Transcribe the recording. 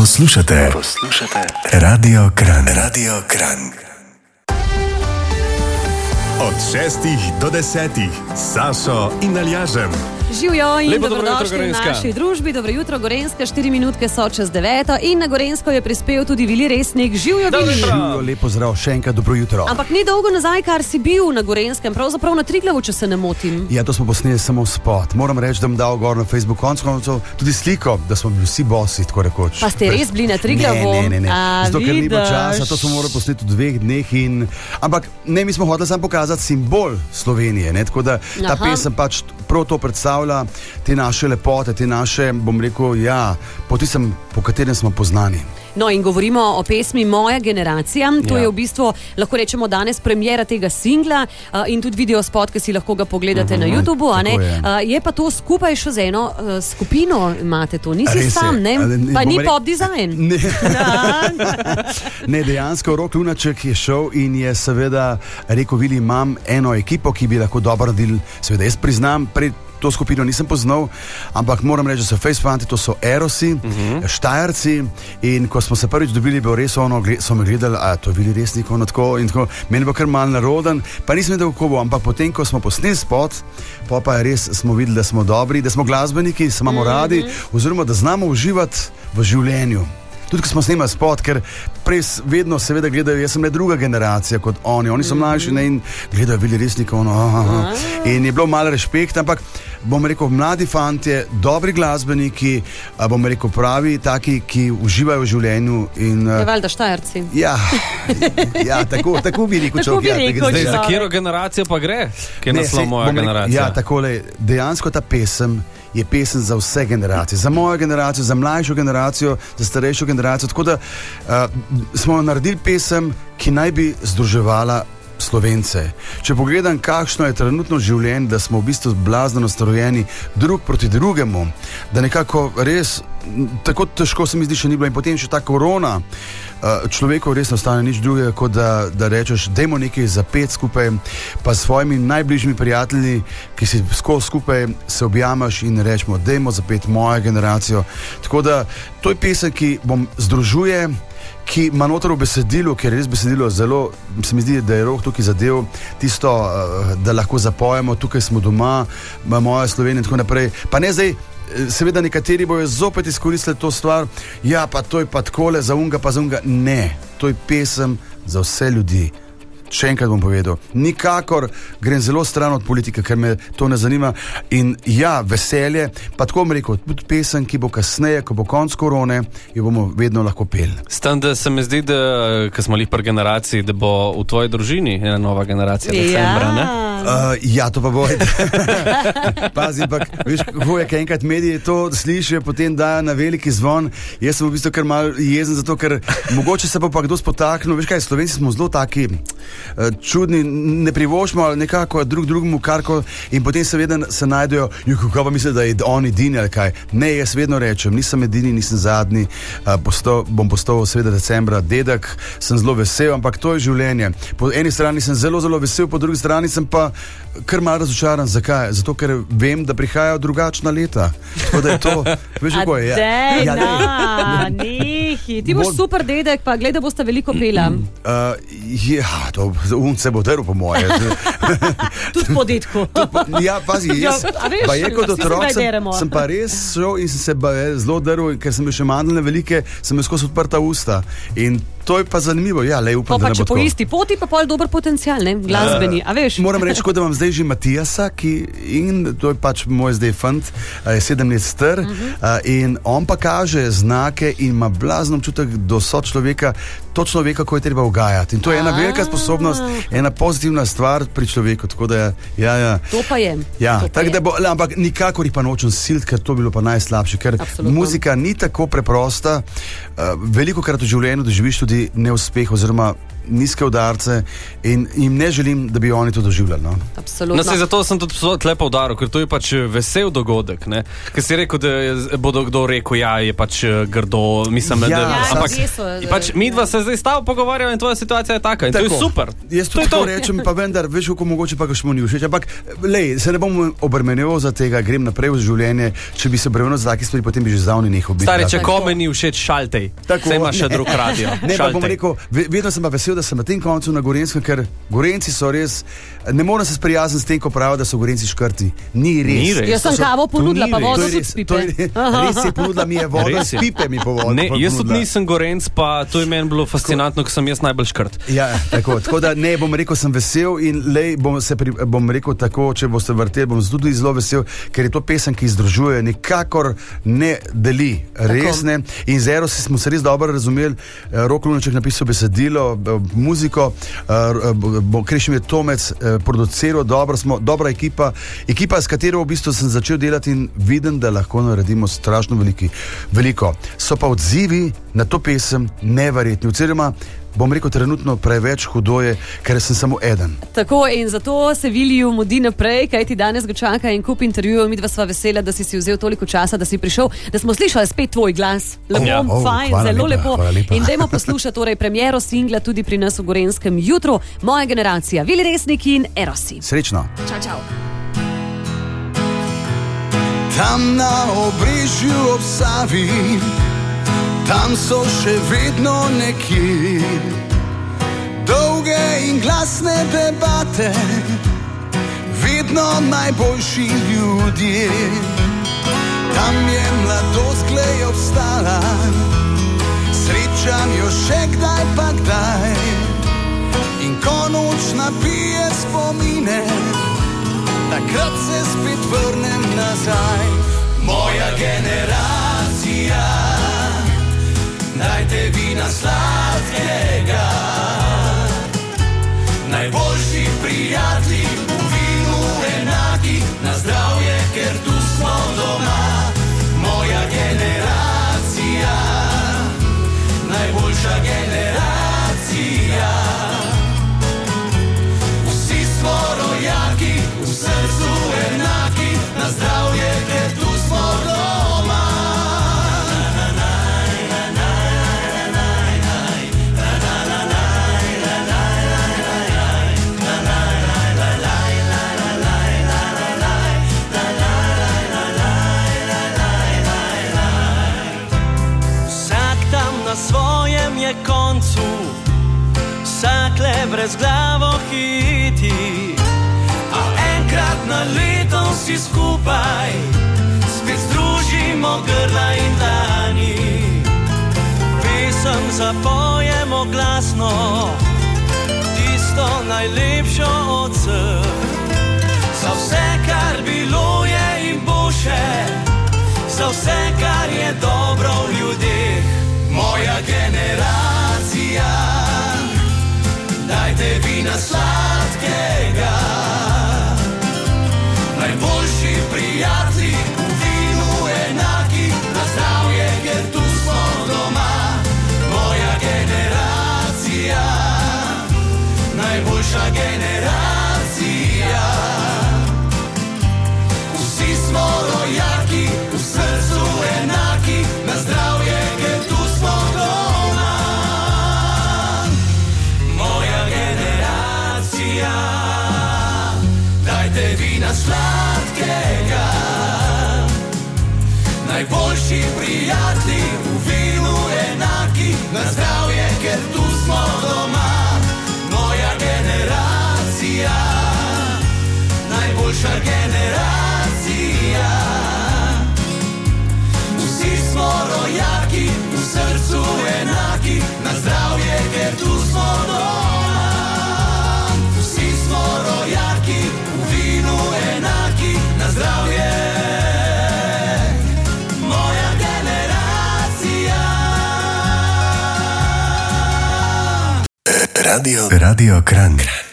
Poslušate, poslušate Radio Kran, Radio Kran. Od šestih do desetih, Sašo in Aljažem. Živijo in Lepo dobro jutro, dobrodošli v naši družbi. Dobro jutro, Gorenska, 4 minutke so čez 9. In na Gorensko je prispel tudi Vili Resnik. Živijo Vili. Živijo, lepo zdrav, še enkrat dobro jutro. Ampak ni dolgo nazaj, kar si bil na Gorenskem, pravzaprav na Triglavu, če se ne motim. Ja, to smo posneli samo spot. Moram reči, da bom dal gor na Facebook konec koncev tudi sliko, da smo bili vsi bosi, tako rekoč. Pa ste res bili na Triglavu? Ne, ne, ne. ne. A, Zato, ker ni bilo časa, to smo morali posneti v dveh dneh. In... Ampak ne, mi smo hoteli samo pokazati simbol Slovenije. Ne? Tako da ta Aha. pesem pač prav to predstavlja, te naše lepote, te naše, bom rekel, ja, po tistem, po katerem smo poznani. No, in govorimo o pesmi Moja generacija. To Ja. je v bistvu, lahko rečemo, danes premjera tega singla uh, in tudi video spot, ki si lahko ga pogledate uh -huh, na YouTubu. a ne? Mhm, tako je. Uh, je pa to skupaj še z eno uh, skupino, imate to, nisi Res je. sam, ne? A, ne, pa ni rekel- pop design. Ne. ne, dejansko rok Lunaček je šel in je seveda rekel: Vili, imam eno ekipo, ki bi lahko dobro naredili. Seveda, jaz priznam, pred to skupino nisem poznal, ampak moram reči, da so Facefanti, to so Erosi, uh -huh. Štajerci. In ko smo se prvič dobili, bilo res ono, so me gledali, a to je Vili resnik, ono tako. In tako meni bo kar mal naroden, pa nisem vedel, kako bo. Ampak potem, ko smo posneli spot, pa, pa res smo videli, da smo dobri, da smo glasbeniki, se imamo uh -huh. radi, oziroma da znamo uživati v življenju. Tudi, ko smo snemali spot, ker prej vedno seveda gledajo, jaz sem le druga generacija kot oni, oni so mlajši ne, in gledajo, bili resniki. Ono, aha, aha. In je bilo malo respekt, ampak bom rekel, mladi fantje, dobri glasbeniki, bom rekel, pravi, taki, ki uživajo v življenju. In, Je eh, valjda štajerci. ja, ja, tako, tako bi rekel, Tako človek, ja, človek. Za katero generacijo pa gre, ki je Ne, saj, moja rekel, generacija? Ja, takole, dejansko ta pesem je pesem za vse generacije, za mojo generacijo, za mlajšo generacijo, za starejšo generacijo. Tako da uh, smo naredili pesem, ki naj bi združevala. Slovence. Če pogledam, kakšno je trenutno življenje, da smo v bistvu blazno nastrojeni drug proti drugemu, da nekako res tako težko se mi zdi, še ni bilo. In potem še ta korona, uh, človeku res ne ostane nič drugega, kot da, da rečeš, je nekaj zapet skupaj, pa s svojimi najbližjimi prijatelji, ki si skozi skupaj se objamaš in rečemo, da je zapet mojo generacijo. Tako da to je pesem, ki bom združuje. Ki ima noter v besedilu, ker je res besedilo zelo, se mi zdi, da je rok tukaj zadev, tisto, eh, da lahko zapojemo, tukaj smo doma, moja Slovenija in tako naprej. Pa ne zdaj, eh, seveda nekateri bojo zopet izkoristili to stvar, ja, pa to je pa takole, za unga, pa za unga. Ne, to je pesem za vse ljudi. Še enkrat bom povedal, nikakor grem zelo stran od politike, ker me to ne zanima. In ja, veselje, pa tako bom rekel, tudi pesem, ki bo kasneje, ko bo konc korone, jo bomo vedno lahko pel. S tem, da se mi zdi, da ko smo jih pri generaciji, da bo v tvoji družini ena nova generacija decembra. Ne? Uh, ja, to pa bo. Pazi, ampak veš, kako je, kaj enkrat mediji to slišijo, potem dajo na veliki zvon. Jaz sem v bistvu kar mal jezen, zato ker mogoče se bo pa kdo spotaknil. Veš kaj, slovenci smo zelo taki uh, čudni, ne privoščimo nekako drug drugemu karko in potem seveda se najdejo, "Juh, kako pa mislijo, da je on edini ali kaj. Ne, jaz vedno rečem, nisem edini, nisem zadnji, uh, postal, bom postal seveda decembra dedek, sem zelo vesel, ampak to je življenje. Po eni strani sem zelo, zelo vesel, po drugi strani sem pa kar malo razočaran. Zakaj? Zato, ker vem, da prihajajo drugačna leta. Tako da je to, veš, kako je. Dej, Ja, dej. na, nehi. Ti boš Bo- super dedek, pa gledaj, boste veliko pela. Uh, ja, to unce bo drl, po moje. Tudi po dedku. Ja, pazi, jaz, Ja, veš, pa je kot otrok, sem, sem pa res šel in sem se eh, zelo drl, ker sem bil še mandlne velike, sem imel skozi odprta usta. In to je pa zanimivo, ja, le Pa, upam, pa ne če po tako. isti poti, pa pol dober potencial, ne? glasbeni. Veš? Moram reči, kot da imam zdaj že Matijasa, ki, in to je pač moj zdaj fant, a je sedem let star. Uh Mhm. -huh. In on pa kaže znake in ima blazno občutek do sočloveka, to človeka, ko je treba ugajati. In to je ena velika sposobnost, ena pozitivna stvar pri človeku. Da, ja, ja. To pa je. Ja, To pa tako je. bo, ampak nikakor jih pa nočem silt, ker to bi bilo pa najslabše. Ker Absolutno. muzika ni tako preprosta. Uh, veliko krat v življenju doživiš tudi neuspeh, oziroma nizke udarce in jim ne želim, da bi oni to doživljali. No. Absolutno. No, sej, zato sem tudi tle poudaril, ker to je pač vesel dogodek. Ne? Ker si rekel, da je- bodo kdo rekel, da ja, je pač eh, grdo. Mislim, Ja, da, ja, ampak res so, eh, pač, mi dva se zdaj stavimo pogovarjamo in tvoja situacija je taka. In to je super. Jaz to je tudi to rečem, pa vendar, veš, kako mogoče pa še mu ni všeč. Ampak, lej, se ne bom obremenjeval za tega, grem naprej v življenje. Če bi se obremenil za take stvari, potem bi že zdavni nehal biti. Stari, če Tako. kome ni všeč, šaltej. Tako, Saj ima še drug radio. Ne, pa bom rekel, ve- vedno sem pa vesel, da sem na tem koncu na Gorenskem, ker Gorenci so res. Ne morem se sprijazniti s tem, ko pravijo, da so Gorenci škrti. Ni res. Ni res. Jaz sem kavo ponudila, pa res. vodo res, s pipe. je, res je ponudila mi je vodo, Res je. pipe mi po vodo. Ne, jaz tudi nisem gorenc, pa to je meni bilo fascinantno, ker sem jaz najbolj škrt. Ja, tako, tako da ne bom rekel, sem vesel in lej, bom, se pri, bom rekel tako, če boste vrteli, bom tudi zelo vesel, ker je to pesem, ki združuje, nikakor ne deli, res ne. In z Erosi smo se res dobro razumeli, Eh, Rok Lunaček napisal besedilo, eh, muziko, Krešim je Tomec, eh, produciral, dobro smo, dobra ekipa, ekipa, s katero v bistvu sem začel delati in vidim, da lahko naredimo strašno veliki, veliko. So pa odzivi na to pesem neverjetni, oziroma bom rekel, trenutno preveč hudo je, ker sem samo eden. Tako in zato se Viliju mudi naprej, kaj ti danes ga čaka in kup intervjujev. Mi dva sva vesela, da si si vzel toliko časa, da si prišel, da smo slišali spet tvoj glas. Lepo, Ja. oh, Oh, fajn, zelo lepa, lepo. lepa. In dajmo poslušati torej premiero singla tudi pri nas v Gorenskem jutru. Moja generacija, Vili Resnik in Erosi. Srečno. Čau, čau. Tam na obrežju ob Savi, tam so še vedno neki dolge in glasne debate, vedno najboljši ljudje. Tam je mladost glej obstala, srečam jo še kdaj pa kdaj. In ko noč nabije spomine, takrat se spet vrnem nazaj. Moja generacija, najboljša generacija. Vsi skupaj, spet združimo grla in dlani. Pesem zapojemo glasno, tisto najlepšo od vseh. Radio, Radio Kran.